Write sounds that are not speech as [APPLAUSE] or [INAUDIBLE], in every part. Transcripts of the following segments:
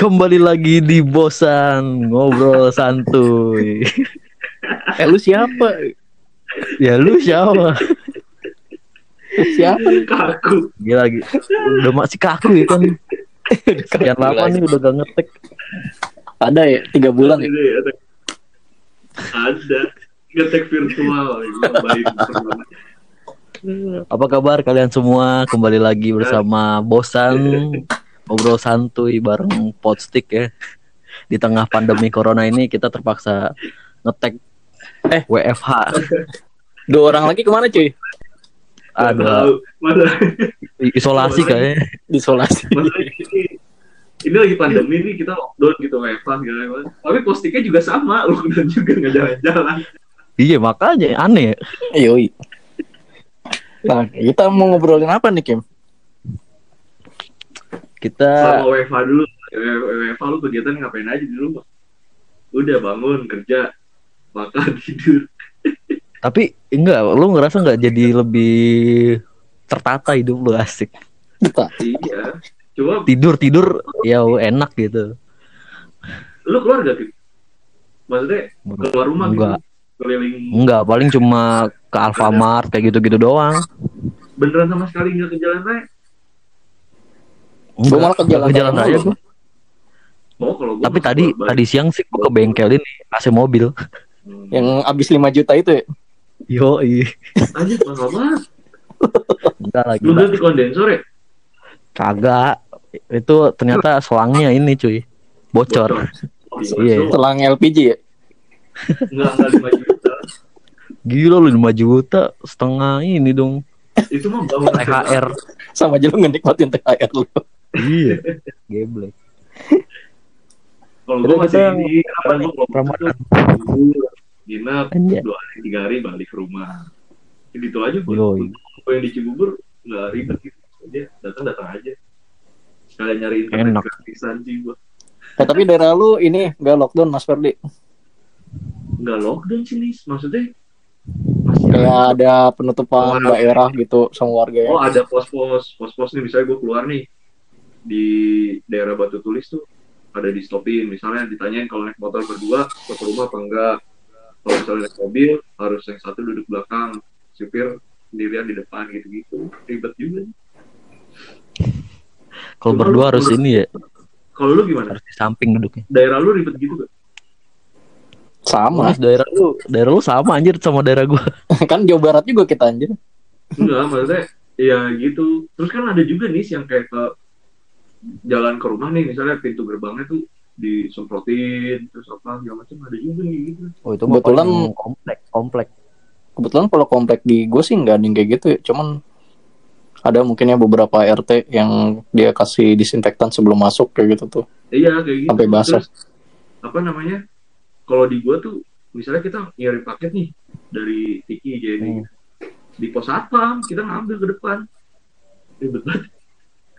Kembali lagi di Bosan Ngobrol Santuy. Eh lu siapa? Ya lu siapa? Siapa? kaku. Gila lagi Udah masih kaku ya kan Sekian lama nih udah gak ngetek. Ada ya? Tiga bulan ya. Ini ada. Ada. Ngetek virtual baik Apa kabar kalian semua? Kembali lagi bersama Bosan [LAUGHS] Ngobrol Santuy bareng Potstick ya Di tengah pandemi Corona ini kita terpaksa ngetek Eh. WFH Dua orang lagi ke mana cuy? Ada isolasi kayaknya Isolasi. masalah ini ini lagi pandemi nih kita lockdown gitu WFH gitu kan. tapi postingnya juga sama lockdown juga nggak jalan-jalan Iya makanya aneh. Yoi. Nah, kita mau ngobrolin apa nih, Kim? Kita sama WFH dulu WFH lu kegiatan ngapain aja di rumah udah bangun kerja makan [LAUGHS] tidur Tapi enggak, lu ngerasa nggak jadi lebih tertata hidup lu asik. Iya coba Tidur tidur ya enak gitu. lu keluar gak Kim? maksudnya keluar rumah Enggak. gitu keliling Enggak, paling cuma ke Alfamart kayak gitu-gitu doang. beneran sama sekali nggak ke jalan raya Enggak, Gua malah ke jalan ke jalan raya mulu. gua. oh kalau gua Tapi tadi tadi siang sih gua ke bengkel ini AC mobil. Hmm. Yang abis 5 juta itu ya? Yo, iya. Anjir, mahal banget. Enggak lagi. Lu ganti kondensor ya? Kagak. Itu ternyata selangnya ini cuy. Bocor. Oh, Iya. Selang LPG ya? Enggak, enggak 5 juta. Gila lu 5 juta setengah ini dong. Itu mah bangun THR. Sama aja lu ngenikmatin THR lu. Iya. [LAUGHS] Geblek. Kalau gua masih kita ini, apa nih? gua kalau Ramadan. Nginep Anjay. dua hari, tiga hari balik ke rumah. Jadi itu aja gua. Yoi. Gua yang di Cibubur enggak ribet gitu. Dia datang-datang aja. Sekalian nyari internet Enak. gratisan sih gua. Eh, tapi daerah lu ini gak lockdown Mas Ferdi? Enggak lockdown sih, Nis. Maksudnya masih Kayak ada. ada penutupan Oh, daerah gitu sama warga ya? Oh, ada pos-pos. Pos-pos nih misalnya gua keluar nih di daerah Batu Tulis tuh ada di stopin misalnya ditanyain kalau naik motor berdua ke rumah apa enggak kalau misalnya naik mobil harus yang satu duduk belakang supir sendirian di depan gitu-gitu ribet juga Kalau berdua lu- harus lu- ini ya, kalau lu gimana harus di samping duduknya. daerah lu ribet gitu gak Sama. Mas daerah lu, daerah lu sama anjir sama daerah gua. [LAUGHS] kan Jawa Barat juga kita anjir. enggak maksudnya ya gitu terus kan ada juga nih yang kayak ke jalan ke rumah nih misalnya pintu gerbangnya tuh disemprotin terus apa segala macam ada juga nih gitu Oh itu Kebetulan- komplek, komplek. Kebetulan kalau komplek di gue sih nggak ada yang kayak gitu ya. Cuman ada mungkinnya beberapa RT yang dia kasih disinfektan sebelum masuk kayak gitu tuh. Iya kayak gitu. Sampai basah. Terus, apa namanya? Kalau di gua tuh misalnya kita ngirim paket nih dari Tiki jadi Hmm. di pos satpam kita ngambil ke depan. Ribet banget.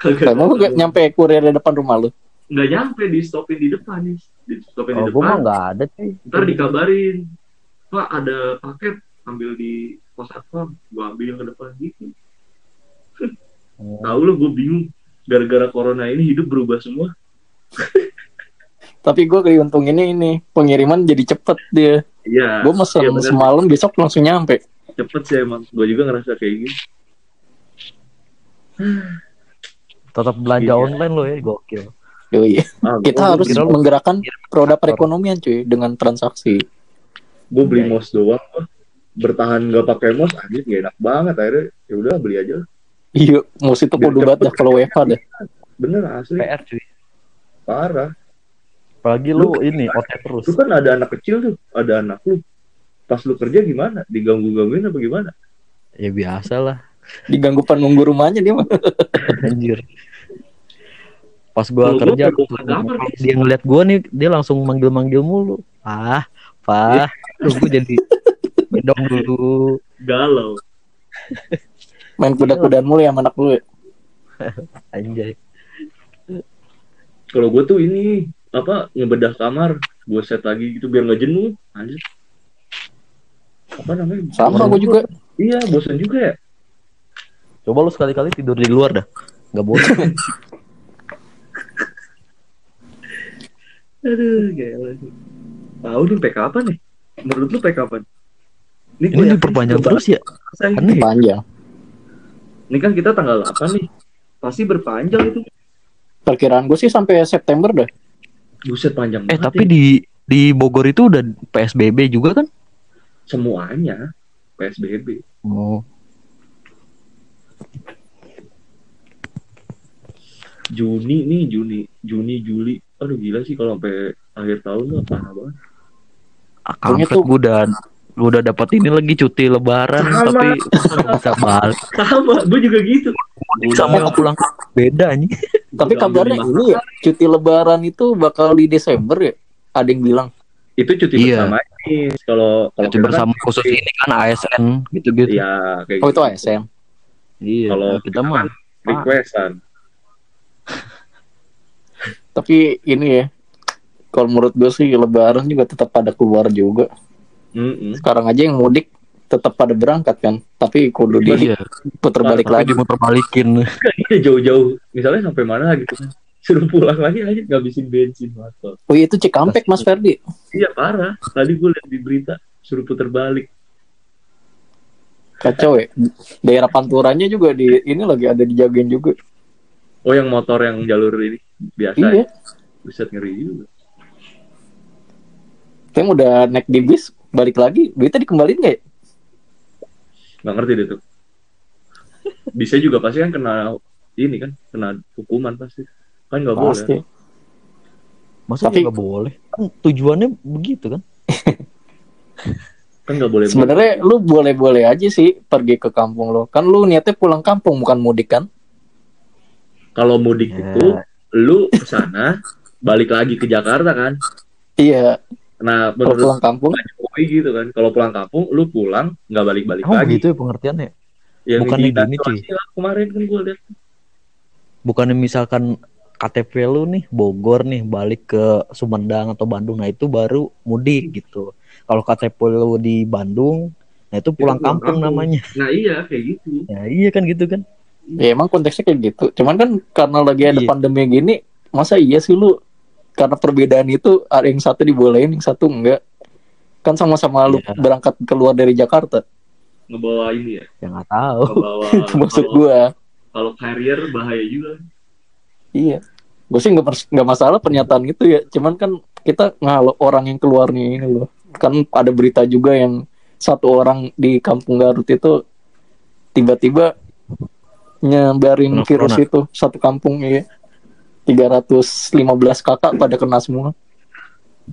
Kagak Kamu nggak nyampe kurir di depan rumah lu? nggak nyampe di stopin di depan nih. Di stopin Oh di depan. nggak ada cuy. Ntar dikabarin. Pak ada paket ambil di pos satpam. Gua ambil ke depan gitu. Oh. Tahu lu gua bingung. Gara-gara corona ini hidup berubah semua. Tapi gue keuntung ini ini pengiriman jadi cepet dia. Iya. Gue mesen bener. semalam besok langsung nyampe. cepet sih emang. Gua juga ngerasa kayak gitu. Tetap belanja Iya. online lo ya, gokil. Yoi. Ah, Kita harus kira lu- menggerakkan roda perekonomian cuy dengan transaksi. gue beli Iya, mouse doang gua. bertahan gak pakai mouse anjir gak enak banget akhirnya ya udah beli aja. Iya, mus itu kudu banget dah kalau WFH dah. bener asli PR cuy. parah Apalagi lu ini OT terus. lu kan ada anak kecil tuh ada anak lu pas lu kerja gimana diganggu gangguin apa gimana Ya biasa lah, Diganggu penunggu rumahnya dia mah. [LAUGHS] anjir. Pas gua gua kerja, kamar, kalau dia ngeliat gua nih, dia langsung manggil-manggil mulu. Ah, Pak, terus gua jadi gendong [LAUGHS] dulu. galau Main kuda-kudaan mulu ya anak lu ya. [LAUGHS] Anjay. kalau gue tuh ini apa ngebedah kamar gue set lagi gitu biar nggak jenuh anjir apa namanya Sama gue juga. iya bosan juga ya Coba lu sekali-kali tidur di luar dah. Nggak boleh. [LAUGHS] Aduh, gila. Tahu nih PK apa nih? Menurut lu PK apa? Ini gua yakin diperpanjang terus ya? ya? Panjang. Ini kan kita tanggal 8 nih. Pasti berpanjang itu. Perkiraan gue sih sampai September dah. Buset panjang Eh banget. tapi ya. di di Bogor itu udah PSBB juga kan? semuanya PSBB. Oh. Juni nih, Juni, Juni, Juli. Aduh gila sih kalau sampai akhir tahun tuh parah banget. Kampret tuh- gue udah gue udah dapat ini lagi cuti lebaran Sama. tapi nggak bisa balik [LAUGHS] Sama, gue juga gitu. sama pulang pulang nih Tapi kabarnya ini ya, cuti lebaran itu bakal di Desember ya. Ada yang bilang. Itu cuti Iya. bersama nih. Kalau kalau cuti bersama kan, khusus ini kan ASN gitu-gitu Iya, kayak Oh gitu. itu ASN. iya Kalau kita mah requestan. Tapi ini ya, kalau menurut gue sih lebaran juga tetap pada keluar juga. Mm-mm. Sekarang aja yang mudik tetap pada berangkat kan. Tapi kudu iya diputer balik tapi lagi. dimuter balikin Iya jauh-jauh. Misalnya sampai mana gitu kan. Suruh pulang lagi aja ngabisin bensin motor. Oh itu Cikampek Mas Ferdi. Iya parah. Tadi gue lihat di berita suruh puter balik. Kacau ya. Daerah panturannya juga di ini lagi ada dijagain juga. Oh yang motor yang jalur ini biasa. Iya. ya? Buset ngeri juga. Yang udah naik di bis balik lagi duitnya dikembaliin nggak ya? Nggak ngerti deh tuh. Bisa juga pasti kan kena ini kan kena hukuman pasti. Kan nggak boleh. Pasti. masa Tapi- nggak boleh kan tujuannya begitu kan Kan nggak boleh. Sebenarnya lu boleh-boleh aja sih pergi ke kampung lo. Kan lu niatnya pulang kampung bukan mudik kan? Kalau mudik Ya. itu lu ke sana balik lagi ke Jakarta kan. Iya. Nah Kalau pulang kampung Jokowi gitu kan. Kalau pulang kampung lu pulang nggak balik-balik oh lagi. gitu ya pengertiannya Yang Bukannya gini, cuy. Kemarin kan gue lihat. bukannya misalkan KTP lu nih Bogor nih balik ke Sumedang atau Bandung nah itu baru mudik gitu kalau KTP lu di Bandung nah itu pulang pulang kampung, kampung. namanya Nah iya kayak gitu. ya iya kan gitu kan Ya emang konteksnya kayak gitu. Cuman kan karena lagi ada Iya. pandemi gini, masa iya sih lu karena perbedaan itu ada yang satu dibolehin, yang satu enggak. Kan sama-sama lu Iya. berangkat keluar dari Jakarta. Ngebawa ini ya. ya nggak tahu Ngebawa [LAUGHS] Itu maksud kalau, gua. kalau carrier bahaya juga. Iya. Gue sih nggak masalah pernyataan itu ya. Cuman kan kita ngalah orang yang keluar nih ini loh. Kan ada berita juga yang satu orang di Kampung Garut itu tiba-tiba nyebarin Kena virus corona. itu satu kampung ya. 315 kakak pada kena semua.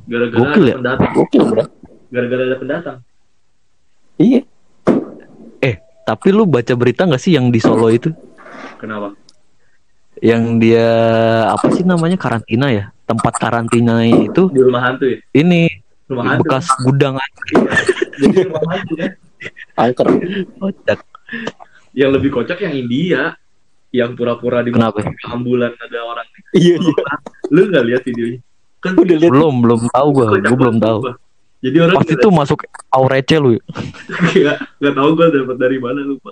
Gara-gara Gokil ada ya? pendatang. Gokil, bro. Gara-gara ada pendatang. Iya. eh tapi lu baca berita nggak sih yang di Solo itu Kenapa? yang dia apa sih namanya karantina ya tempat karantina itu Di rumah hantu ya? ini Rumah hantu. bekas gudang Jadi rumah hantu kan. Angker. kocak Yang lebih kocak yang India. Yang pura-pura di Kenapa? ambulan ada orang. Iya, iya. Lu nggak lihat videonya? Kan Udah lihat belum belum tahu gua gua belum tahu. Jadi orang pasti tuh masuk aurece lu ya. [LAUGHS] nggak nggak tahu gue dapat dari mana lupa.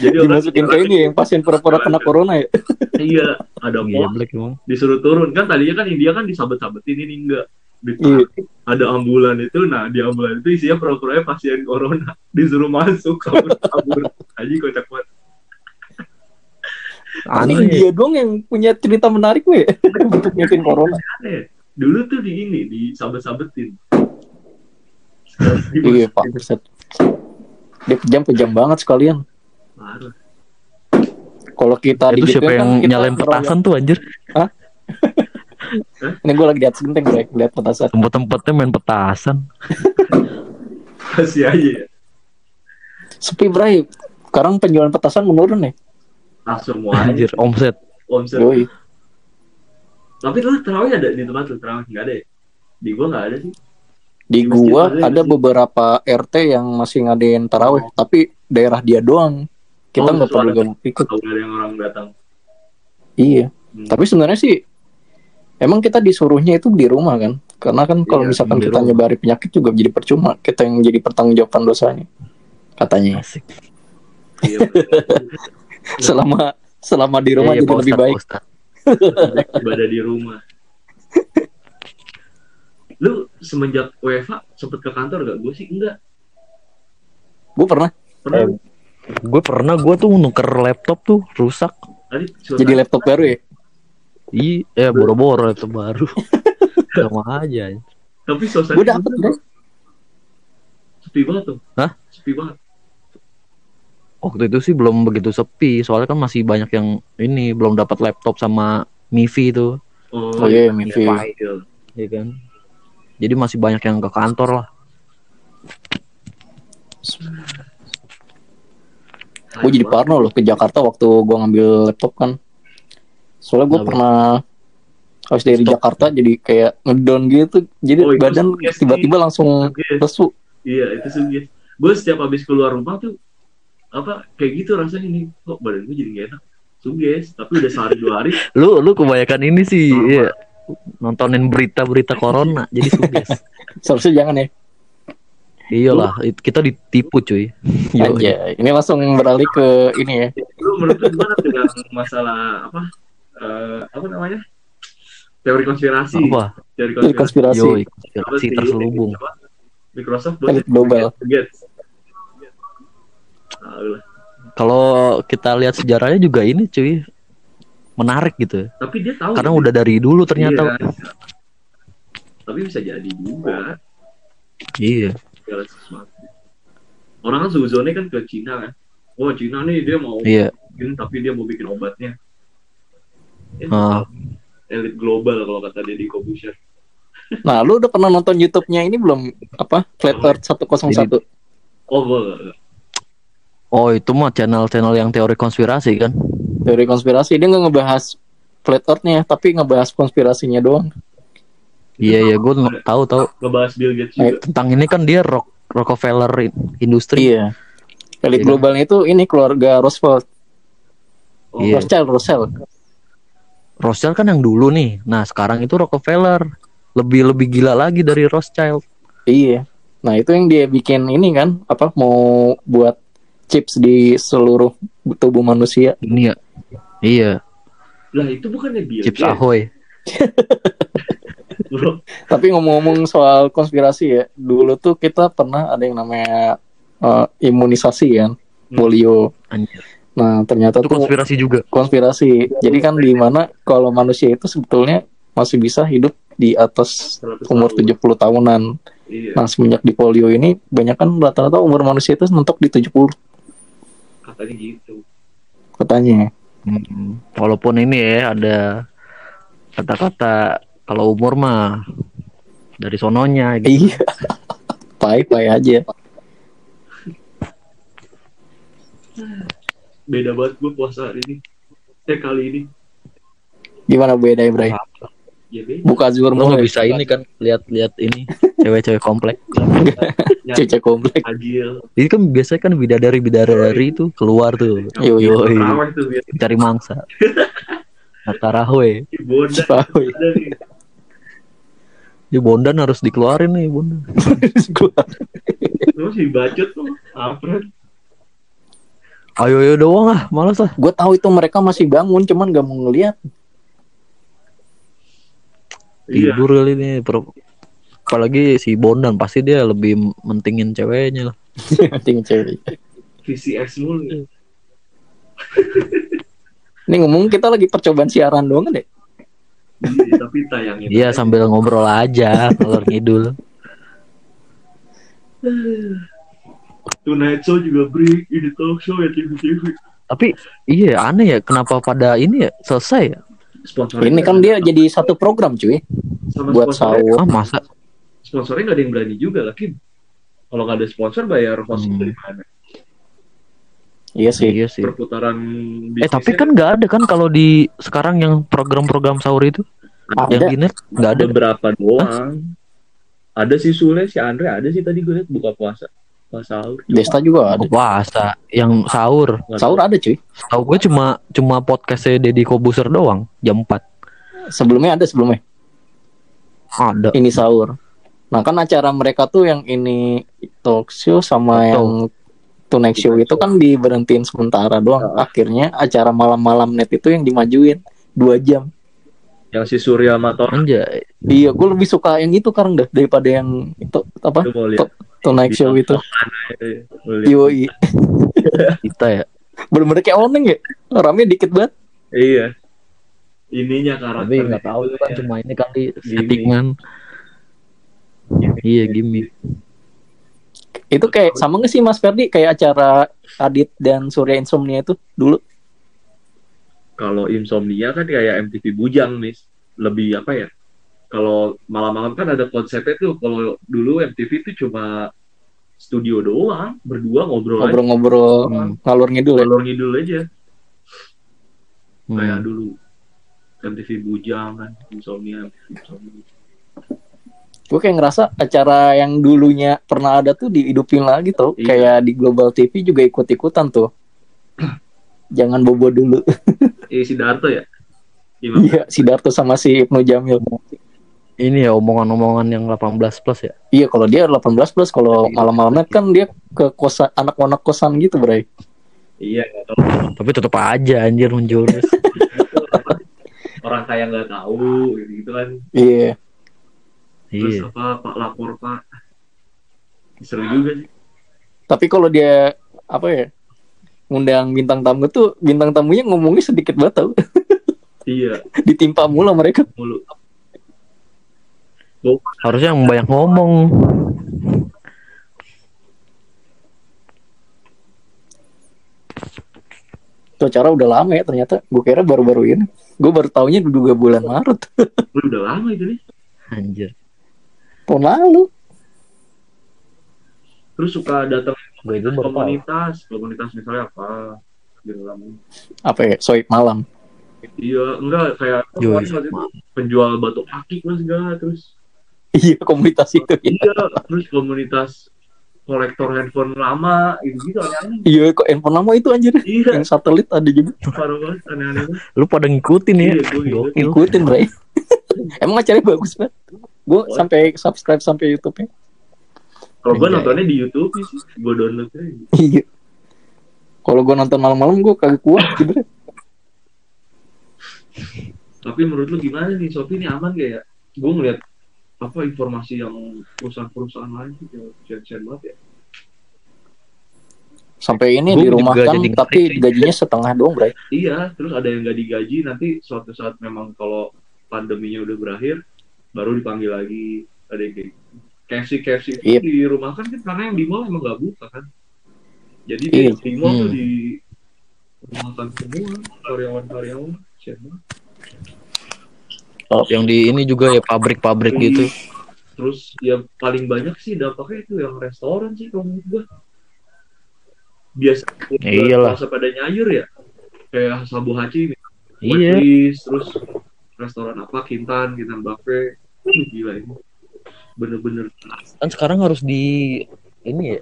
Jadi orang dimasukin ke ini yang pasien pura-pura kena corona ya. Iya, ada Iya, emang. disuruh turun kan tadinya kan India kan disabet-sabetin ini enggak. Di- Iya. Ada ambulan itu, nah di ambulan itu isinya pura-pura pasien corona [LAUGHS] disuruh masuk kabur kabur. Aji kocak banget. Ini Aneh. dia doang yang punya cerita menarik gue [LAUGHS] untuk nyetin corona. Dulu tuh di ini disabet-sabetin. Iya pak, Buset. Dia kejam-kejam banget sekalian. Kalau kita itu di siapa yang kan kita nyalain petasan tuh anjir [LAUGHS] Ini gue lagi di atas genteng gue, lihat petasan. tempat-tempatnya main petasan Kasih aja ya. Sepi bray. Sekarang penjualan petasan menurun nih. Ah semua anjir omset omset. Yoi. Tapi lu terawih ada di tempat lu terawih nggak ada ya? Di gua nggak ada sih. Di Di gua ada ya, ada beberapa RT yang masih ngadain taraweh, tapi daerah dia doang. Kita Oh, nggak perlu suara. gabung ikut. Kalau ada yang orang datang. Iya. Hmm. Tapi sebenarnya sih emang kita disuruhnya itu di rumah kan. Karena kan kalau Iya, misalkan kita rumah. nyebari penyakit juga jadi percuma. Kita yang jadi pertanggungjawaban dosanya. Katanya. asik Iya. [LAUGHS] Selama selama di rumah Iya, jadi Pak lebih baik. Ibadah di rumah. [LAUGHS] Lu semenjak UEFA sempet ke kantor gak? Gue sih enggak. Gue pernah Pernah Eh, Gue pernah gue tuh nuker laptop tuh rusak. tadi jadi laptop baru ya. Iya, eh boro-boro itu baru. [LAUGHS] Sama aja. Tapi suasana Gue dapet bro. sepi banget tuh. Hah? Sepi banget. Waktu itu sih belum begitu sepi, soalnya kan masih banyak yang ini belum dapat laptop sama Mivi itu, Oh iya, Mivi. Iya. ya kan. Jadi masih banyak yang ke kantor lah. Gue jadi parno loh ke Jakarta waktu gue ngambil laptop kan. Soalnya gue pernah habis dari Stop. Jakarta jadi kayak ngedown gitu. Jadi Oh, badan sugesti. tiba-tiba langsung lesu. Iya, itu sugih. Gue setiap habis keluar rumah tuh apa kayak gitu rasanya nih. Kok badan gue jadi gak enak. Suges, tapi udah sehari dua hari [LAUGHS] Lu lu kebanyakan ini sih, Normal. iya. Nontonin berita-berita [LAUGHS] corona, jadi suges. Seharusnya jangan ya. Iyalah, it- kita ditipu cuy. [LAUGHS] Aja. Ini langsung beralih ke ini ya. lu menurut lu gimana dengan masalah apa eh, apa namanya teori konspirasi Apa? teori konspirasi, konspirasi. Yo, Apa konspirasi terselubung. Apa? Microsoft Elit global. Kalau kita lihat sejarahnya juga ini cuy menarik gitu. tapi dia tahu Karena gitu. udah dari dulu ternyata. Iya. tapi bisa jadi juga Iya. orang kan suzonnya kan ke Cina kan oh Cina nih dia mau Iya. bikin tapi dia mau bikin obatnya Ya, Ah. elit global kalau kata Deddy Corbuzier [LAUGHS] Nah, lu udah pernah nonton YouTube-nya ini belum? Apa? Flat Earth 101. oh gue Oh itu mah channel-channel yang teori konspirasi kan? Teori konspirasi dia nggak ngebahas Flat Earth-nya, tapi ngebahas konspirasinya doang. Iya iya gue tahu tahu. ngebahas Bill Gates Eh, juga Tentang ini kan dia rock Rockefeller in- industri. Iya. Elit kan? globalnya itu ini keluarga Roosevelt, oh, Iya. Rothschild, Rothschild. Rothschild kan yang dulu nih. Nah sekarang itu Rockefeller lebih lebih gila lagi dari Rothschild. Iya. Nah, itu yang dia bikin ini kan, apa mau buat chips di seluruh tubuh manusia. Ini ya. Iya. lah itu bukannya Bill Chips Gates Ahoy. [LAUGHS] Tapi ngomong-ngomong soal konspirasi ya, dulu tuh kita pernah ada yang namanya eh, imunisasi kan, Hmm. polio. Anjir. Nah, ternyata Itu tuh konspirasi juga. konspirasi. Jadi kan di mana kalau manusia itu sebetulnya masih bisa hidup di atas 100 umur tahun. 70 tahunan. iya Nah, semenjak di polio ini banyak kan rata-rata umur manusia itu mentok di 70 katanya gitu katanya. Hmm. Walaupun ini ya ada kata-kata kalau umur mah dari sononya gitu. Iya. [LAUGHS] Pai-pai aja. Beda banget gue puasa hari ini. Eh kali ini. Gimana beda ya, Bray? ya Buka zuhur Lo nggak bisa ini kan lihat-lihat ini. [LAUGHS] Cewek-cewek komplek. Cece komplek. agil. Ini kan biasanya kan bidadari bidadari itu keluar tuh. Yo yo. Cari mangsa. [LAUGHS] Ada nih. Ya bondan harus dikeluarin nih bondan. [LAUGHS] lu masih bacot tuh apa Ayo ayo doang ah, malas ah. Gue tahu itu mereka masih bangun, cuman gak mau ngeliat. iya Tidur kali ini. Pro- Apalagi si bondan pasti dia lebih mentingin ceweknya lah. [LAUGHS] Penting cewek. VCS mulu ya. [LAUGHS] Ini ngomong kita lagi percobaan siaran doang kan deh. Iya, tapi tayangin Iya sambil ngobrol aja kalau ngidul. [LAUGHS] Tonight Show juga break ini talk show ya TV-TV Tapi iya aneh ya kenapa pada ini ya selesai ya? sponsor Ini kan dia jadi satu program cuy. sama Buat sponsornya, sahur. Ah masa sponsornya nggak ada yang berani juga lagi kalau nggak ada sponsor bayar host Hmm. dari mana Iya sih. iya sih. perputaran Eh tapi kan nggak ada kan kalau di sekarang yang program-program sahur itu yang Ada. di net nggak ada. beberapa doang ada si Sule si Andre ada sih tadi gue liat buka puasa puasa sahur Desta juga ada. Oh, puasa yang sahur. Sahur ada cuy. Tahu gue cuma cuma podcastnya Deddy Kobuser doang jam 4 Sebelumnya ada sebelumnya. ada. Ini sahur. Nah kan acara mereka tuh yang ini talk show sama Betul. yang Tonight Show itu kan diberhentiin sementara doang. Akhirnya acara malam-malam net itu yang dimajuin dua jam. Yang si Surya Mator Anjay. Iya, gue lebih suka yang itu sekarang dah daripada yang itu apa? itu. Tonight Show itu. Lihat. Yoi. Kita [LAUGHS] ya. Bener-bener kayak oneng ya. Orangnya dikit banget. Iya. Ininya karakter. Tapi nggak tahu itu kan cuma ini kali settingan. Iya gimmick. Itu kayak sama gak sih Mas Ferdi kayak acara Adit dan Surya Insomnia itu dulu? Kalau insomnia kan kayak MTV Bujang nih. Lebih apa ya? Kalau malam-malam kan ada konsepnya tuh. Kalau dulu MTV itu cuma studio doang, berdua ngobrol. Ngobrol-ngobrol Hmm. ngalur ngidul ya. Ngalor ngidul aja. Kayak Hmm. dulu. MTV Bujang kan, insomnia, MTV insomnia. Gue kayak ngerasa acara yang dulunya pernah ada tuh dihidupin lagi tuh. Iya. Kayak di Global TV juga ikut-ikutan tuh. [CLEARS THROAT] Jangan bobo dulu. Eh, si Darto ya? [LAUGHS] Iya, si Darto sama si Ibnu Jamil. Ini ya omongan-omongan yang 18 plus ya. Iya, kalau dia 18 plus, kalau malam-malamnya kan dia ke kosan anak-anak kosan gitu, Bray. Iya, tahu. Tapi tetap aja anjir menjurus. [LAUGHS] orang kaya nggak tahu gitu, gitu kan. Iya. Terus iya. apa Pak lapor Pak. Seru juga sih. Tapi kalau dia apa ya? Ngundang bintang tamu tuh bintang tamunya ngomongnya sedikit banget tau. Iya, [LAUGHS] Ditimpa mulu mereka. mulu. Harusnya yang banyak ngomong. Tuh cara udah lama ya ternyata. Gue kira baru-baru ini. Gue baru taunya juga bulan Maret. [LAUGHS] Udah lama itu nih. Anjir. Tahun lalu. Terus suka datang Gue itu baru tahu. komunitas, komunitas misalnya apa? Di dalam Apa ya? Soib malam. Iya, enggak kayak Yoi. itu penjual batu akik lah segala terus Iya komunitas itu. Ya. iya terus komunitas kolektor handphone lama gitu gitu aneh-aneh Iya kok handphone lama itu anjir. iya Yang satelit ada juga. parah banget aneh-aneh. Lu pada ngikutin ya. Iya, ngikutin. Bray. [LAUGHS] Emang acaranya bagus banget. Gue Oh. sampai subscribe sampai YouTube-nya. kalau gue Anjay. nontonnya di YouTube sih gue download aja Iya. Kalau gue nonton malam-malam gue kagak kuat gitu. tapi menurut lu gimana nih Shopee ini aman gak ya gue ngeliat apa informasi yang perusahaan-perusahaan lain tuh share-share banget ya Sampai ini dirumahkan juga jadi tapi gajinya setengah doang, Bray. iya terus ada yang gak digaji nanti suatu saat memang kalau pandeminya udah berakhir baru dipanggil lagi ada yang kayak. KFC KFC itu Yep. di rumah kan kan karena yang di mall emang gak buka kan jadi Iya. di, di mall tuh Hmm. di rumahkan semua karyawan-karyawan share banget. Yang di ini juga ya pabrik-pabrik gitu. terus yang paling banyak sih dampaknya itu yang restoran sih kalau menurut gua biasa Ya iyalah. biasa pada nyayur ya kayak Sabu Haci Iya. Wetlis, terus restoran apa Kintan Kintan Buffet Wih, gila ini bener-bener Kan sekarang harus di ini ya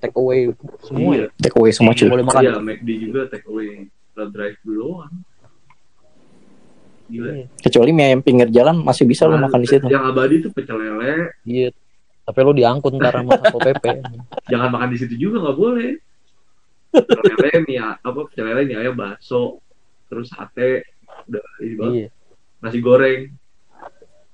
take away semua ya. Take away semua cuy. Boleh makan. Iya, McD juga take away drive dulu doang gila Iya. Kecuali mie ayam pinggir jalan masih bisa lo Nah, makan di situ. yang abadi tuh pecel lele Iya. Tapi lu diangkut ntar sama Satpol PP. jangan makan di situ juga nggak boleh pecel lele mie apa pecel lele mie ayam bakso terus sate udah ini banget iya. nasi goreng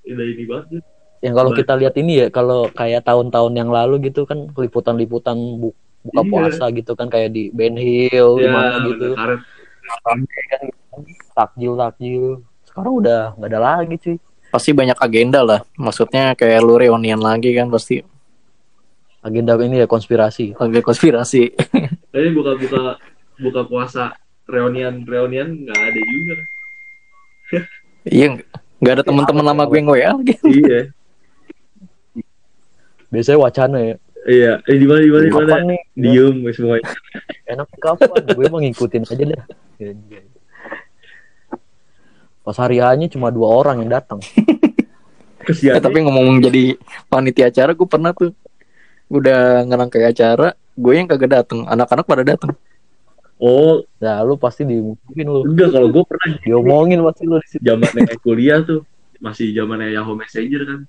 udah ini banget Yang kalau kita lihat ini ya kalau kayak tahun-tahun yang lalu gitu kan liputan-liputan bu- buka Iya. puasa gitu kan kayak di Ben Hill ya gimana gitu. karet. Takjil takjil. Sekarang udah nggak ada lagi cuy. Pasti banyak agenda lah. Maksudnya kayak lu reunian lagi kan pasti Agenda ini ya konspirasi. agak konspirasi. [LAUGHS] tapi buka-buka buka puasa reunian reunian nggak ada juga [LAUGHS] Iya, nggak ada teman-teman lama gue yang WA lagi. [LAUGHS] iya Biasanya wacana ya. iya eh di mana di mana di mana diem semuanya Enak kapan? Gue mau ngikutin aja dah. Pas hari hanya cuma dua orang yang datang. [LAUGHS] Eh, tapi ngomong jadi panitia acara gue pernah tuh. Udah ngerangkai acara gue yang kagak dateng anak-anak pada dateng oh. Nah, lu pasti dimusuhin lu. enggak kalau gue pernah. Diomongin pasti lu di situ. zaman kuliah tuh masih zamannya Yahoo Messenger kan.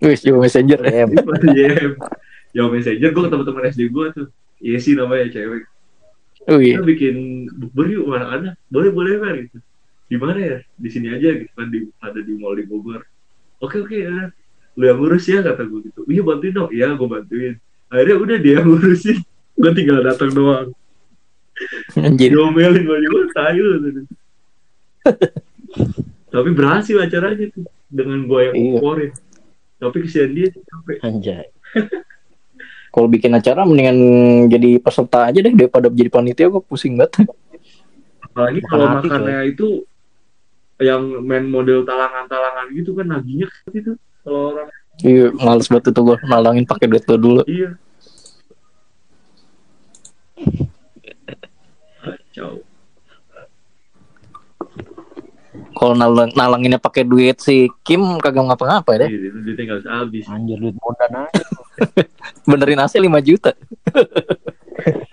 Wis juga messenger. Ya. Iya, Yahoo Messenger. [LAUGHS] Gue ketemu teman SD gue tuh. Iya sih namanya cewek. Wih, kita bikin bukber yuk anak-anak boleh boleh kan gitu di mana ya? Di sini aja gitu kan di ada di mall di Bogor. Oke oke ya. Lu yang ngurus ya kata gue gitu. Iya bantuin dong. Iya gue bantuin. Akhirnya udah dia yang ngurusin gue tinggal datang doang. Anjir. diomelin gue juga gitu. tapi berhasil acaranya tuh dengan gue yang Iya. tapi kesian dia sampai Anjay. Kalau bikin acara mendingan jadi peserta aja deh daripada jadi panitia gue pusing banget. apalagi kalau makannya itu yang main model talangan-talangan gitu kan naginya gitu kalau orang Iya, males banget itu gue nalangin pakai duit lo dulu. iya kacau Kalau nalang, nalanginnya pakai duit si Kim kagak ngapa-ngapa deh. iya, tinggal habis Anjir duit bondan aja. [LAUGHS] Benerin AC 5 juta.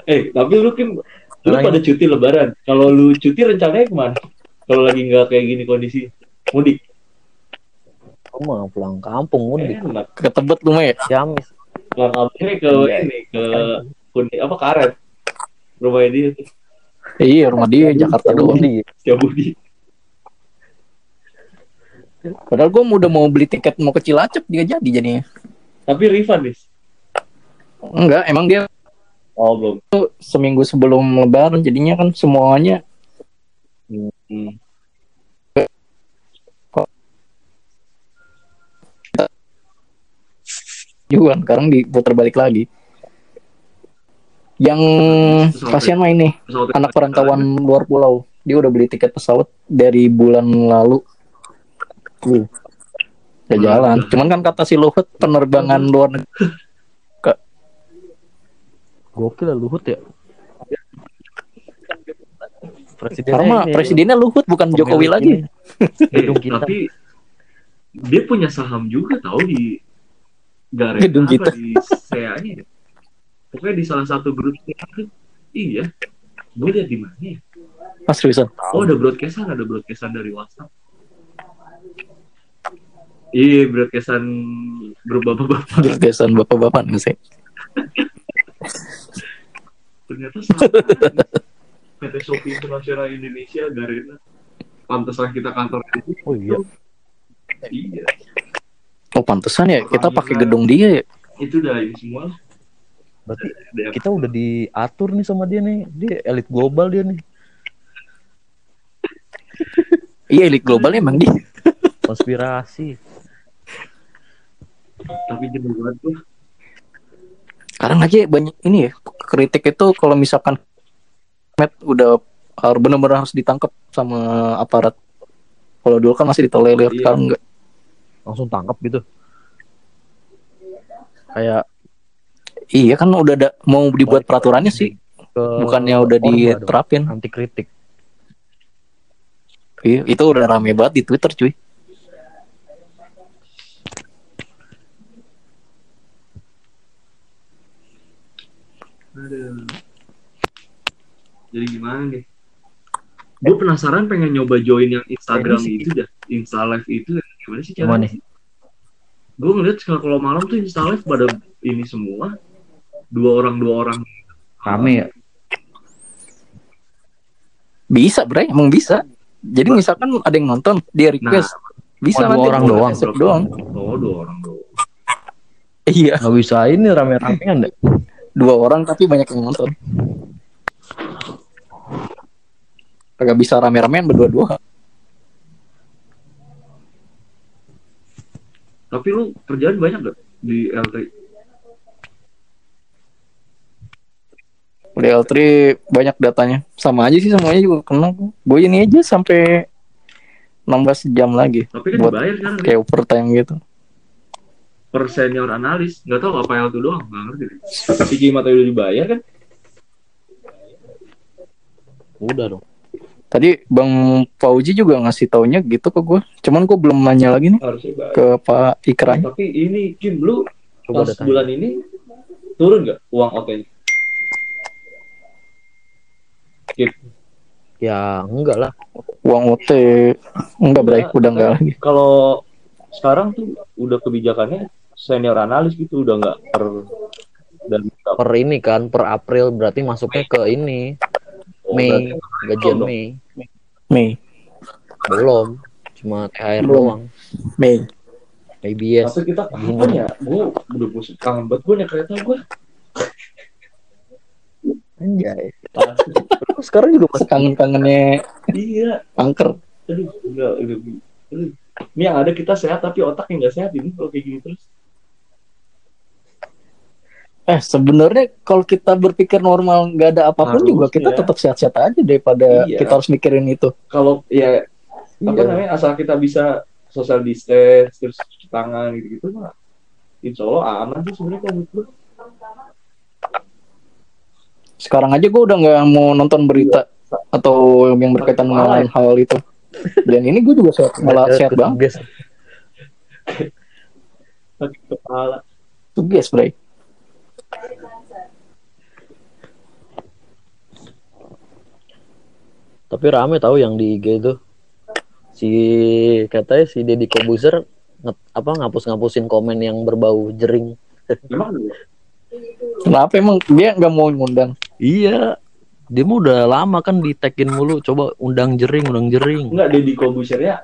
eh tapi lu Kim lu pada cuti lebaran kalau lu cuti rencananya ke mana kalau lagi nggak kayak gini kondisi mudik Aku mah pulang kampung mudik. enak Ke Tebet lu mah ya. Ciamis. pulang kampungnya ke Iya. ini ke Kuning apa karet rumahnya dia tuh Iya, rumah dia Jakarta doang. Mudik. Setiabudi Padahal gue udah mau beli tiket mau ke Cilacap dia jadi jadinya. tapi refund nih Enggak, emang dia oh belum tuh seminggu sebelum lebaran jadinya kan semuanya hmm. juga sekarang diputar balik lagi. Yang kasihan mah ini Pesawat anak perantauan luar pulau. Dia udah beli tiket pesawat dari bulan lalu. Uh, Udah jalan. Cuman kan kata si Luhut penerbangan luar negeri. [LAUGHS] Gokil lah Luhut ya. Presiden Karena presidennya Luhut bukan Jokowi lagi. [LAUGHS] Gedung kita. tapi dia punya saham juga tahu di Garena Gedung apa, kita. di SEA-nya ya. pokoknya di salah satu grup itu iya gue lihat di mana ya Ah, seriusan. oh ada broadcastan ada broadcastan dari WhatsApp iya broadcastan grup bapak-bapak Berkesan bapak-bapak nih sih. [LAUGHS] ternyata sama [LAUGHS] PT Shopee Internasional Indonesia Garena pantesan kita kantor di situ Oh iya. iya Oh pantesan ya kita pakai gedung dia ya. itu udah ini semua Berarti kita udah diatur nih sama dia nih. Dia elit global dia nih. [LAUGHS] Iya elit global emang dia. [LAUGHS] Konspirasi. tapi jenuh banget tuh Sekarang aja banyak ini ya kritik itu kalau misalkan Met udah harus benar-benar harus ditangkap sama aparat. Kalau dulu kan masih ditolerir, Iya. sekarang enggak. Langsung tangkap gitu. Kayak Iya kan udah ada mau dibuat peraturannya sih, ke bukannya udah diterapin. anti kritik. Iya, itu udah rame banget di Twitter cuy. Aduh. Jadi gimana nih? Gue penasaran pengen nyoba join yang Instagram itu dah, Insta Live itu gimana sih caranya? nih? Gue ngeliat sekarang kalau malam tuh Insta Live pada ini semua dua orang dua orang. Rame ya. Bisa, bre, emang bisa. Jadi misalkan ada yang nonton, dia request, bisa dua nanti orang buat doang. doang. Oh dua orang doang. Iya, Gak bisa ini rame-ramean deh. dua orang tapi banyak yang nonton. Agak bisa rame-ramean berdua-dua. Tapi lu kerjaan banyak gak di L3? Di L3 banyak datanya. Sama aja sih semuanya juga kena. Gue ini aja sampai 16 jam lagi Tapi kan Buat dibayar sekarang dia. kayak overtime gitu. per senior analis. Gak tau apa L2 doang, gak ngerti. deh. Si Kim atau udah dibayar kan? Udah dong. Tadi Bang Fauji juga ngasih taunya gitu ke gue. Cuman gue belum nanya lagi nih Harusnya ke Pak Ikran. Tapi ini Kim, lu Coba pas datang. bulan ini turun gak uang OT-nya? Ya enggak lah. Uang OT enggak bre, udah enggak lagi. Kalau sekarang tuh udah kebijakannya senior analis gitu udah nggak per dan Per ini kan per April berarti masuknya ke ini oh, Mei gajian. Mei. Mei. Belum. Cuma THR Belum. doang. Mei. ABS. Tapi kita kapan ya? Gue udah bosan kangen banget gue naik kereta gue. Anjay. Sekarang juga masih Kangen-kangennya iya. angker. Aduh, udah, udah. Aduh. Ini yang ada kita sehat tapi otaknya nggak sehat ini kalau kayak gini terus. Eh sebenarnya kalau kita berpikir normal nggak ada apa pun Harus, juga kita ya. tetap sehat-sehat aja daripada Iya. kita harus mikirin itu. Kalau ya apa Iya. namanya asal kita bisa social distance terus cuci tangan gitu-gitu mah insya Allah aman sih sebenarnya kalau menurut gue. Sekarang aja gue udah nggak mau nonton berita atau yang berkaitan dengan hal itu. Dan ini gue juga sehat, malah sehat banget. Sakit kepala. Bray. Tapi rame tahu yang di IG itu. Si katanya si Deddy Kobuzer nge- apa ngapus-ngapusin komen yang berbau jering. Emang? Kenapa emang dia nggak mau ngundang? Iya. Dia mah udah lama kan di tagin mulu. Coba undang jering, undang jering. Enggak Deddy Kobusier ya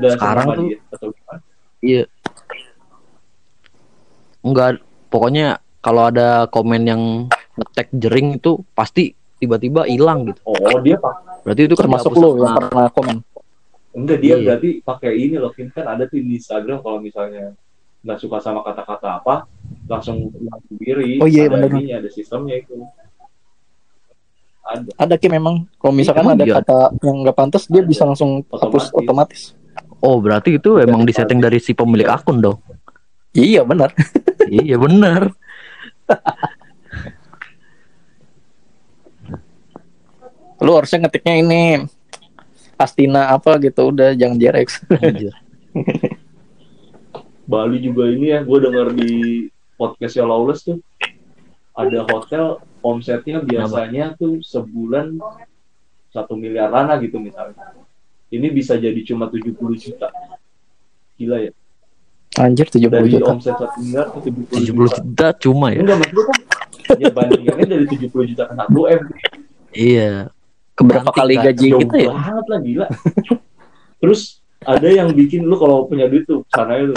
udah Sekarang tuh- dia atau gimana? Iya. Enggak, pokoknya kalau ada komen yang nge-tag jering itu pasti tiba-tiba hilang gitu. Oh dia pak Berarti itu kan Termasuk dihapus lo yang pernah komen. enggak dia Iya. berarti pakai ini loh Kim. kan ada tuh di Instagram kalau misalnya nggak suka sama kata-kata apa langsung langsung diri Oh iya, ada bener. ininya, ada sistemnya itu ada Ada Kim memang. Kalau misalkan Emang ada iya? kata yang nggak pantas, dia bisa langsung hapus Otomatis. otomatis. Oh, berarti itu emang disetting dari si pemilik akun dong. Iya benar. iya benar. [LAUGHS] Lu harusnya ngetiknya ini Astina apa gitu udah jangan Jerex. Bali juga ini ya gue denger di podcastnya Lawless tuh. Ada hotel omsetnya biasanya tuh sebulan satu miliar lah gitu misalnya. Ini bisa jadi cuma 70 juta. Gila ya Anjir 70 dari juta. omset satu miliar ke 70 70 juta juta cuma ya. enggak maksudnya kan ya bandingannya dari 70 juta ke 1 M Iya. Berapa Nanti kali gaji kita ya? banget lah gila terus ada yang bikin lu kalau punya duit tuh sana lu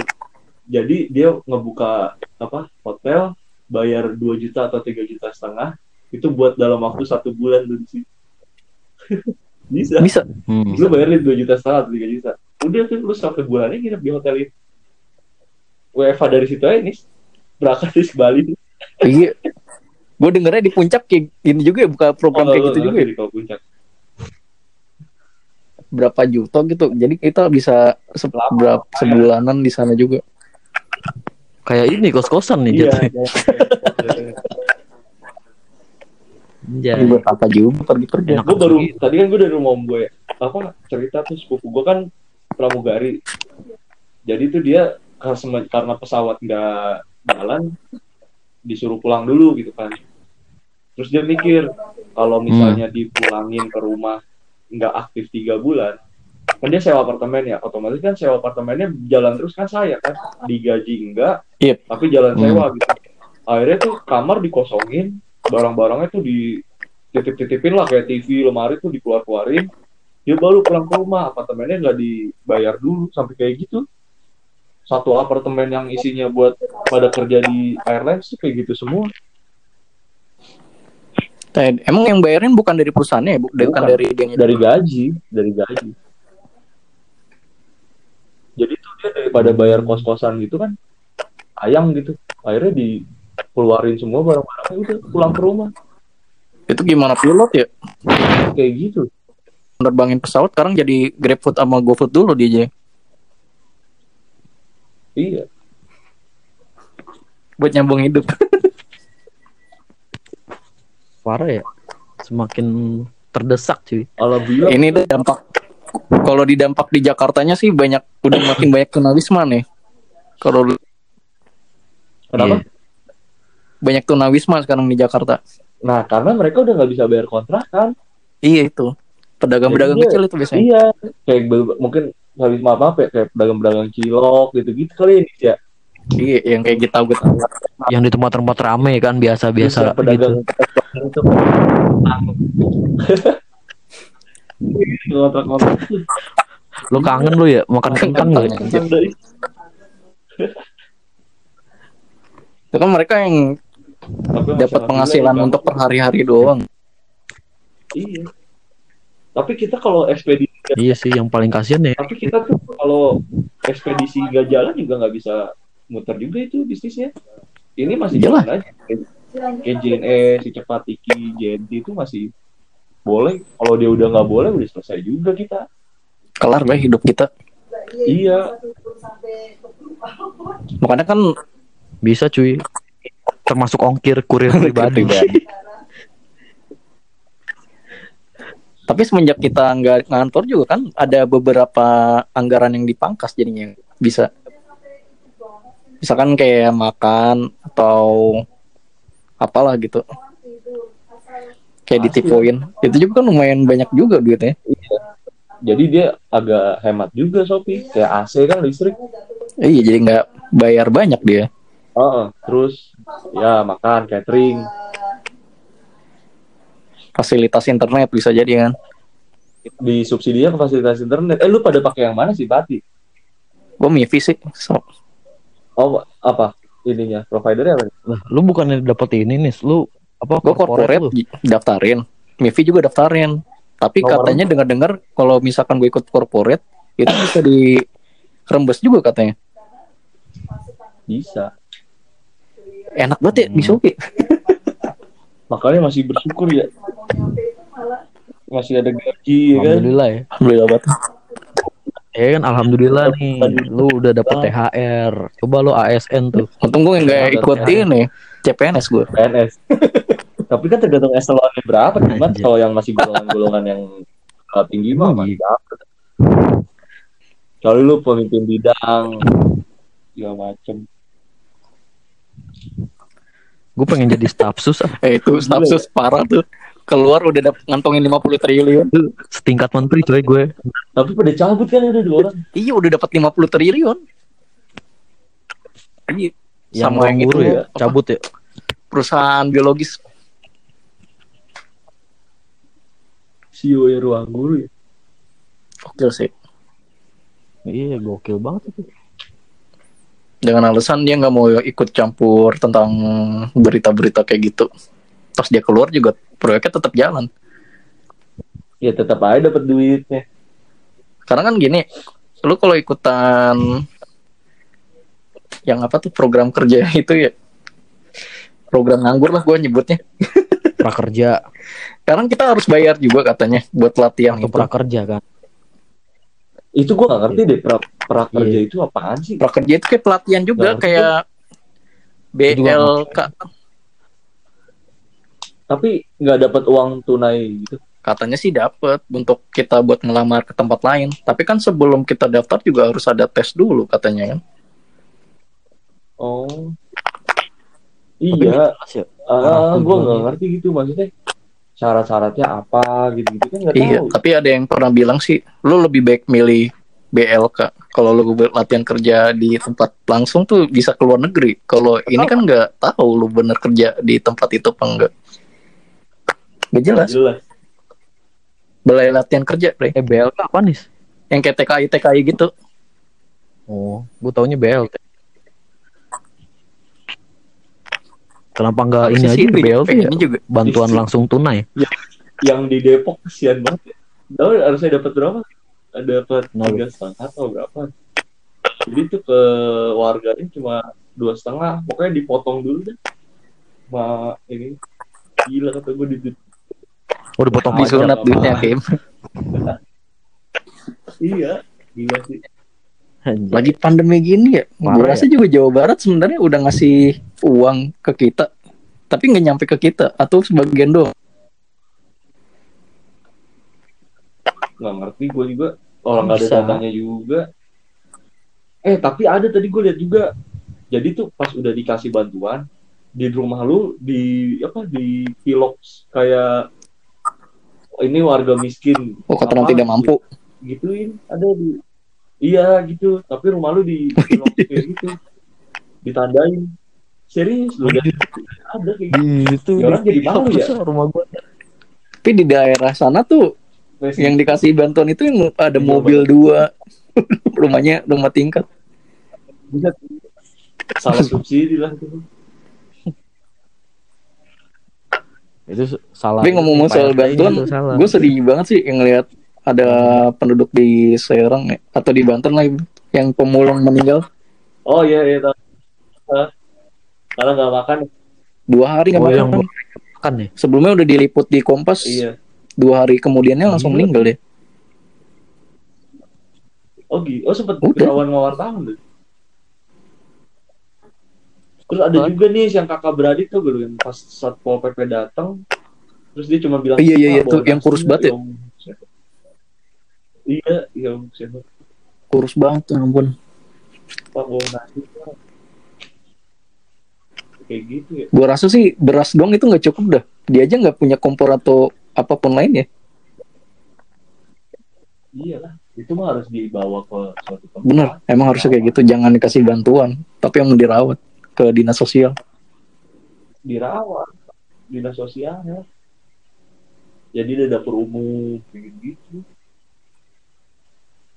jadi dia ngebuka apa hotel bayar 2 juta atau 3 juta setengah itu buat dalam waktu satu bulan lu di situ bisa Bisa. Hmm. lu bayarin 2 juta setengah atau 3 juta udah tuh lu sampai bulannya nginep di hotel itu WFH dari situ aja nih berangkat di Bali Iya. Gue dengernya di puncak kayak gini juga ya buka program kayak gitu juga ya. di kalau puncak Berapa juta gitu. Jadi kita bisa se- berapa sebulanan di sana juga. Kayak ini kos-kosan nih iya jatuhnya. Anjay. Ini buat apa juga pergi-pergi. Gue baru gitu. tadi kan gue dari rumah om gue apa cerita tuh sepupu gue kan pramugari jadi tuh dia karena karena pesawat nggak jalan disuruh pulang dulu gitu kan. Terus dia mikir kalau misalnya dipulangin ke rumah nggak aktif tiga bulan kan dia sewa apartemen ya otomatis kan sewa apartemennya jalan terus kan saya kan. Digaji enggak Iya. tapi jalan Hmm. sewa gitu. Akhirnya tuh kamar dikosongin barang-barangnya tuh di titip-titipin lah kayak TV lemari tuh dikeluar-keluarin. Dia baru pulang ke rumah apartemennya nggak dibayar dulu sampai kayak gitu satu apartemen yang isinya buat pada kerja di airlines tuh kayak gitu semua Emang yang bayarin bukan dari perusahaannya ya, bu? bukan, Bukan. dari dia dari gaji dari gaji jadi tuh dia daripada bayar kos-kosan gitu kan ayang gitu akhirnya dikeluarin semua barang-barangnya udah pulang ke rumah Itu gimana pilot ya? kayak gitu Nerbangin pesawat sekarang jadi GrabFood sama GoFood dulu dia aja. Iya Buat nyambung hidup. [LAUGHS] Parah ya. Semakin terdesak cuy. alhamdulillah Ini tuh dampak kalau di dampak di Jakartanya sih banyak udah makin banyak tunawisma nih. Kalau kenapa Iya. banyak tunawisma sekarang di Jakarta. nah karena mereka udah nggak bisa bayar kontrakan Iya itu. Pedagang-pedagang kecil itu biasanya. iya kayak mungkin habis maaf apa ya kayak pedagang-pedagang cilok gitu-gitu kali ini ya Iya, yang kayak kita gitu. Yang di tempat-tempat rame kan biasa-biasa Terus pedagang gitu. itu [LAUGHS] kontrak-kontrak Lu kangen lu ya makan kentang lu ya? Itu kan mereka yang dapat penghasilan untuk per hari-hari doang. iya tapi kita kalau ekspedisi Iya sih yang paling kasihan ya. tapi kita tuh kalau ekspedisi nggak jalan juga nggak bisa muter juga itu bisnisnya ini masih Iyalah. jalan aja kayak JNE si cepat Iki JNT itu masih boleh kalau dia udah nggak boleh udah selesai juga kita Kelar lah hidup kita. iya Makanya kan Bisa cuy. Termasuk ongkir kurir [LAUGHS] pribadi. Tapi semenjak kita nggak ngantor juga kan ada beberapa anggaran yang dipangkas jadinya bisa. Misalkan kayak makan atau apalah gitu. Kayak ditipuin. Itu juga kan lumayan banyak juga duitnya. jadi dia agak hemat juga Sopi kayak AC kan listrik Iya jadi nggak bayar banyak dia. Heeh, terus ya makan catering Fasilitas internet bisa jadi kan. di subsidinya ke fasilitas internet eh lu pada pakai yang mana sih Bati Gue Mivi sih. So, oh apa ininya providernya apa nih? Lah, lu bukannya dapet ini nih, lu apa gue corporate lu? daftarin. Mivi juga daftarin. Tapi Nomor- katanya dengar-dengar kalau misalkan gue ikut corporate itu bisa di rembes juga katanya. bisa Enak banget ya Hmm. Shopee. [LAUGHS] makanya masih bersyukur ya masih ada gaji ya kan Alhamdulillah ya. Alhamdulillah banget. Ya kan alhamdulillah nih, lu udah dapet THR. Coba lu ASN tuh. Untung gue nggak ikut THR. ini CPNS gue. PNS [LAUGHS] tapi kan tergantung eselonnya berapa cuman kalau yang masih golongan-golongan yang uh, tinggi mah masih dapet kalau lu pemimpin bidang segala macem Gue pengen jadi staff sus ah. Eh itu stafsus parah tuh. Keluar udah dapet ngantongin 50 triliun. Setingkat menteri coy gue. tapi pada cabut kan ada dua orang Iya udah dapat 50 triliun. Iya. Yang Sama yang guru itu, ya, apa? cabut ya. Perusahaan biologis. CEO ya ruang guru ya Gokil sih. Iya, gokil banget itu. Dengan alasan dia nggak mau ikut campur tentang berita-berita kayak gitu. Pas dia keluar juga proyeknya tetap jalan. ya tetap aja dapat duitnya Karena kan gini, lu kalau ikutan yang apa tuh program kerja [LAUGHS] itu ya program nganggur lah gue nyebutnya. Prakerja Sekarang kita harus bayar juga katanya buat latihan itu. prakerja kan. Itu gua gak ngerti deh pra prakerja Iya. itu apaan sih Prakerja itu kayak pelatihan juga Ngerti. kayak BLK tapi nggak dapat uang tunai gitu katanya sih dapat untuk kita buat ngelamar ke tempat lain. Tapi kan sebelum kita daftar juga harus ada tes dulu katanya kan. oh iya ya. ah gue nggak ngerti gitu maksudnya syarat-syaratnya apa gitu gitu kan nggak Iya, tahu tapi ada yang pernah bilang sih, lu lebih baik milih BLK. Kalau lu latihan kerja di tempat langsung tuh bisa keluar negeri. Kalau ini kan nggak tahu lu bener kerja di tempat itu apa enggak. Gak jelas. jelas Balai latihan kerja, Bre. Eh BLK apa nih? Yang kayak TKI TKI gitu. Oh, gue taunya BLT. Kenapa nggak ini aja sih BLT ya? ini juga. Bantuan Isi. langsung tunai. yang di Depok kesian banget ya. Tahu harusnya dapat berapa? Dapat tiga setengah atau berapa? Jadi tuh ke warganya cuma dua setengah. Pokoknya dipotong dulu deh. Ma ini gila kata gue di Oh, dipotong Di. Disunat duitnya, Kim. [LAUGHS] Iya, gila sih. Anjir. Lagi pandemi gini ya, gue rasa juga Jawa Barat sebenarnya udah ngasih uang ke kita, tapi nggak nyampe ke kita atau sebagian doang. nggak ngerti gue juga orang nggak ada datanya juga eh tapi ada tadi gue lihat juga jadi tuh pas udah dikasih bantuan di rumah lu di apa di pilok kayak "Oh, ini warga miskin Oh, kata Apa? tidak mampu. gituin ada di iya gitu tapi rumah lu di [LAUGHS] kayak gitu ditandain serius lu udah ada kayak gitu Gitu. Ya, orang jadi malu ya. Rumah gua. Tapi di daerah sana tuh Messi. yang dikasih bantuan itu yang ada Iya, mobil dua [LAUGHS] rumahnya rumah tingkat Buset. salah subsidi lah itu. Itu salah. tapi ngomong soal bantuan gue sedih banget sih yang ngeliat ada penduduk di Serang ya, atau di Banten lah yang pemulung meninggal Oh iya iya tahu. Hah? Karena nggak makan. dua hari nggak Oh, yang makan makan ya. sebelumnya udah diliput di Kompas Iya. dua hari kemudiannya langsung Gila. meninggal deh Oh gitu. Oh sempat ketahuan sama wartawan tuh. Terus ada juga nih yang kakak beradik tuh gue yang pas satpol pp datang, terus dia cuma bilang. Iya, iya, iya, "Ah, tuh, yang kurus nasi." banget ya? Iya, iya siapa? kurus banget ya ampun Pak bawa nasi. Kayak gitu ya. gue rasa sih beras doang itu nggak cukup dah dia aja nggak punya kompor atau apa pun lain ya Iyalah, itu mah harus dibawa ke suatu tempat. bener emang harusnya kayak gitu jangan dikasih bantuan tapi yang dirawat ke dinas sosial Dirawat dinas sosial ya. Jadi ada dapur umum kayak gitu.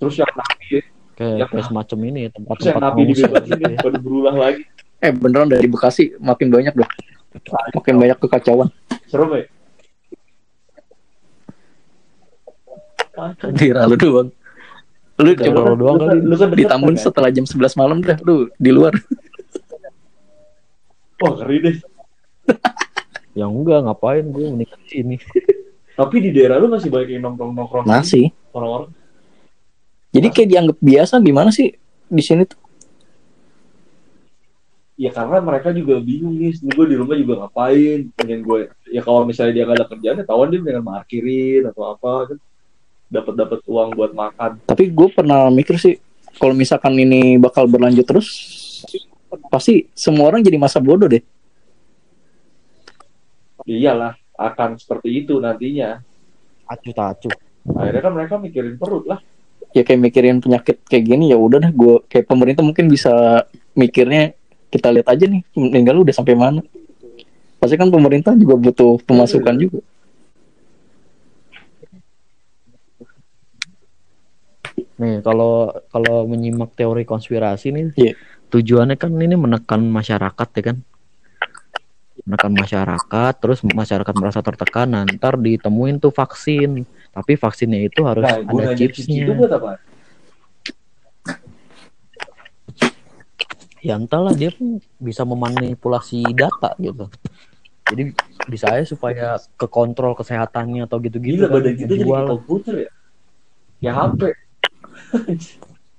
Terus yang napi ya, Kayak, Ya. kayak semacam ini terus yang tempat-tempat napi pengungsian dibebasin gitu ya, berulah lagi. eh beneran dari Bekasi makin banyak dah makin banyak kekacauan Serem ya? Kacau. di lalu doang lu coba lu doang kali. lu kan di Tambun kan, setelah jam 11 malam dah lu di luar Wah ngeri deh. Yang enggak ngapain gue menikah di sini. Tapi di daerah lu masih banyak yang nongkrong-nongkrong masih orang-orang. Jadi kayak dianggap biasa gimana sih di sini tuh Ya karena mereka juga bingung nih. Gue di rumah juga ngapain? Pengen gue. Ya kalau misalnya dia nggak ada kerjaan, ya tawan dia dengan parkirin atau apa kan. Dapat dapat uang buat makan. tapi gue pernah mikir sih kalau misalkan ini bakal berlanjut terus pasti semua orang jadi masa bodoh deh Iyalah, akan seperti itu nantinya. Acu tacu. Akhirnya kan mereka mikirin perut lah. Ya kayak mikirin penyakit kayak gini ya udah deh gue kayak pemerintah mungkin bisa mikirnya kita lihat aja nih meninggal udah sampai mana. Pasti kan pemerintah juga butuh pemasukan juga. Nih kalau kalau menyimak teori konspirasi nih, Iya. tujuannya kan ini menekan masyarakat ya kan, menekan masyarakat, terus masyarakat merasa tertekan, ntar ditemuin tuh vaksin, tapi vaksinnya itu harus Nah, ada chipsnya. itu buat apa? Ya entahlah dia pun bisa memanipulasi data gitu. Jadi bisa aja supaya kekontrol kesehatannya atau gitu-gitu. Gila kan, badan kita jadi komputer ya. Ya HP. [LAUGHS]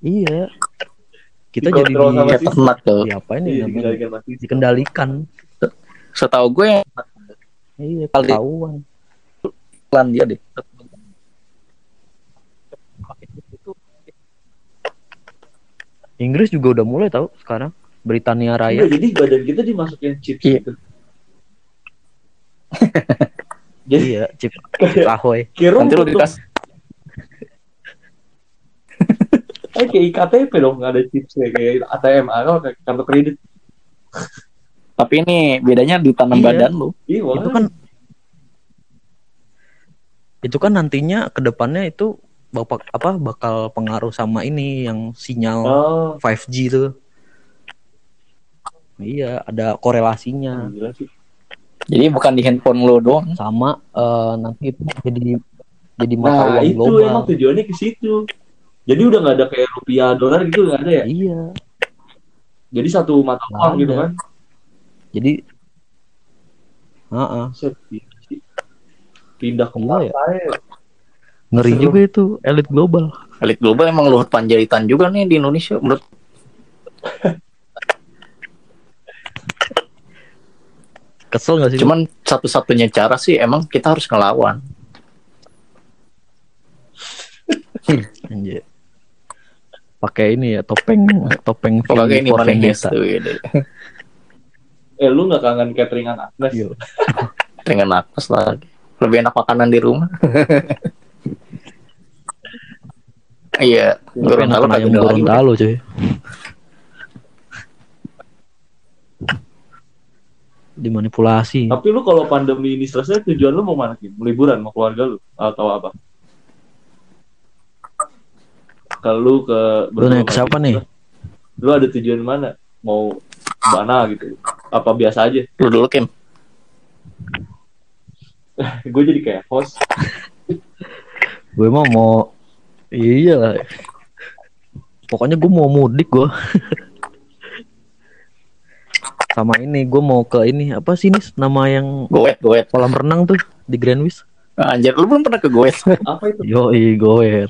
Iya. Kita jadi di, ternak tuh diapain Iya, ya namanya? dikendalikan. Dikendalikan. setahu gue yang Iya, ketahuan. iklan dia deh Inggris juga udah mulai tahu sekarang. Britania Raya. Enggak, jadi badan kita dimasukin chips Iya. gitu. [LAUGHS] jadi iya, chip [LAUGHS] kayak Ahoy. nanti lu dikasih [LAUGHS] Eh, kayak IKTP dong nggak ada chipsnya kayak ATM atau kayak kartu kredit. tapi ini bedanya ditanam Iya. badan lu Iya, Itu kan itu kan nantinya ke depannya itu bapak apa bakal pengaruh sama ini yang sinyal Oh, 5G tuh. Iya, ada korelasinya gila sih. jadi bukan di handphone lu doang sama eh, nanti itu jadi jadi mata Nah, uang itu global. emang tujuannya ke situ. Jadi udah nggak ada kayak rupiah dolar gitu nggak ada ya. Iya. Jadi satu mata uang gitu ada. kan. Jadi gila sih. Pindah ke Gila ya. Ngeri Seru. juga itu elit global. elit global emang Luhut Panjaitan juga nih di Indonesia menurut Kesel gak sih? cuman satu-satunya cara sih emang kita harus ngelawan [LAUGHS] Anjir. Pakai ini ya topeng topeng Pokoknya ini gitu. Eh lu nggak kangen cateringan Agnes? Iya. dengan napas lagi lebih enak makanan di rumah [LAUGHS] iya Tapi Gorontalo kagak ayam ada lagi Gorontalo cuy. Dimanipulasi. Tapi lu kalau pandemi ini selesai tujuan lu mau mana sih? Liburan mau keluarga lu atau apa? ke lu ke Lu naik ke siapa nih? Lu ada tujuan mana? Mau mana gitu? Apa biasa aja? Lu dulu Kim. [LAUGHS] gue jadi kayak host. Gue mah mau iya lah. Pokoknya gue mau mudik gue. Sama ini gue mau ke ini apa sih nis nama yang Goet, goet. kolam renang tuh di Grandwich. Anjir, lu belum pernah ke goet. Apa itu? Yoi goet.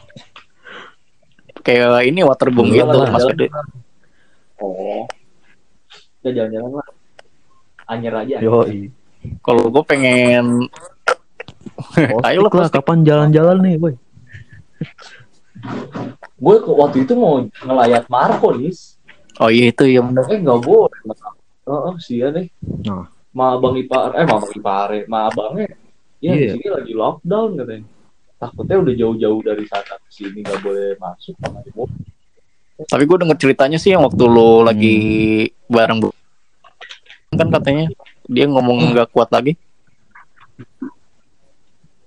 Kayak ini waterboom Iya gitu, lah, Mas. Gede. Oh. Ya jalan-jalan lah. Anyer aja. Yoi. Kalau gue pengen Ayo lah kapan jalan-jalan nih boy. Gue waktu itu mau ngelayat Marco nih. Oh iya itu ya bener. Eh nggak boleh. Oh, oh sih deh. Nah. Ma abang ipar, eh ma abang ipare, ma abangnya. Ya di Iya. sini lagi lockdown katanya. Takutnya udah jauh-jauh dari sana ke sini nggak boleh masuk sama di mobil. Tapi gue denger ceritanya sih yang waktu lu lagi bareng bu kan katanya dia ngomong nggak kuat lagi.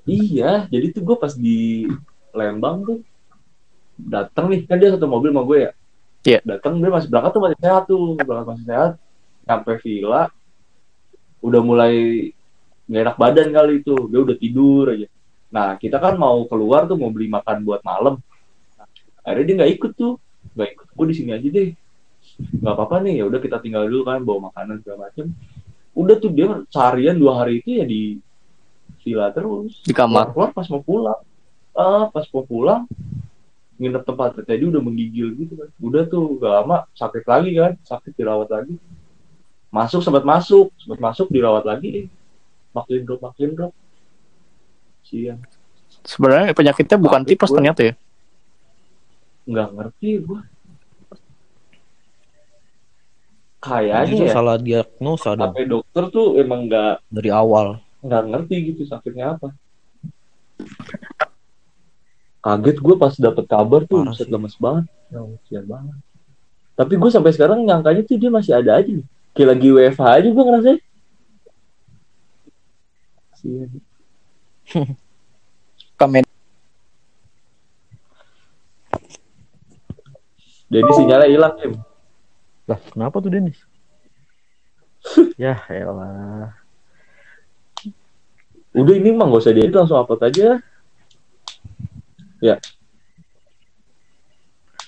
Iya, jadi tuh gue pas di Lembang tuh datang nih kan dia satu mobil sama gue ya. Iya. Datang dia masih berangkat tuh masih sehat tuh, berangkat masih sehat. Sampai villa, udah mulai nggak enak badan kali itu, dia udah tidur aja. Nah kita kan mau keluar tuh mau beli makan buat malam. Akhirnya dia nggak ikut tuh, nggak ikut. Gue di sini aja deh. Nggak apa-apa nih, ya udah kita tinggal dulu kan bawa makanan segala macem. Udah tuh dia seharian dua hari itu ya di villa terus Di kamar. keluar pas mau pulang ah pas mau pulang nginep tempat tadi udah menggigil gitu kan. Udah tuh gak lama sakit lagi kan sakit dirawat lagi. Masuk sempat masuk sempat masuk dirawat lagi. Makin drop makin drop. Siang. Sebenarnya penyakitnya bukan Tapi tipes gue- ternyata ya. nggak ngerti gua. Itu kayaknya ya. salah diagnosa dong. Sampai dokter tuh emang nggak dari awal. nggak ngerti gitu sakitnya apa kaget gue pas dapet kabar tuh Parah set sih. lemes banget ya banget tapi gue sampai sekarang nyangkanya tuh dia masih ada aja nih kayak lagi WFH aja gue ngerasain Kasihan. Kamen jadi sinyalnya hilang Kim Lah kenapa tuh Denis? [LAUGHS] ya elah. udah ini mah gak usah diedit langsung upload aja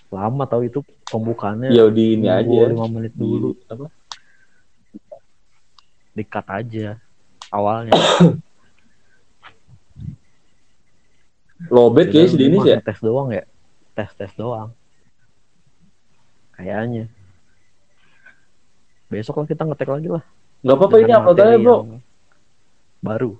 Lama tau itu pembukaannya. ya di ini aja Nunggu 5 menit Di- dulu. apa Di-cut aja. Awalnya. [COUGHS] lobet kayaknya si Denis cuma ya Tes doang ya. Tes tes doang. Kayaknya. Besok lah kita ngetek lagi lah. nggak apa-apa ini aja materi bro Baru.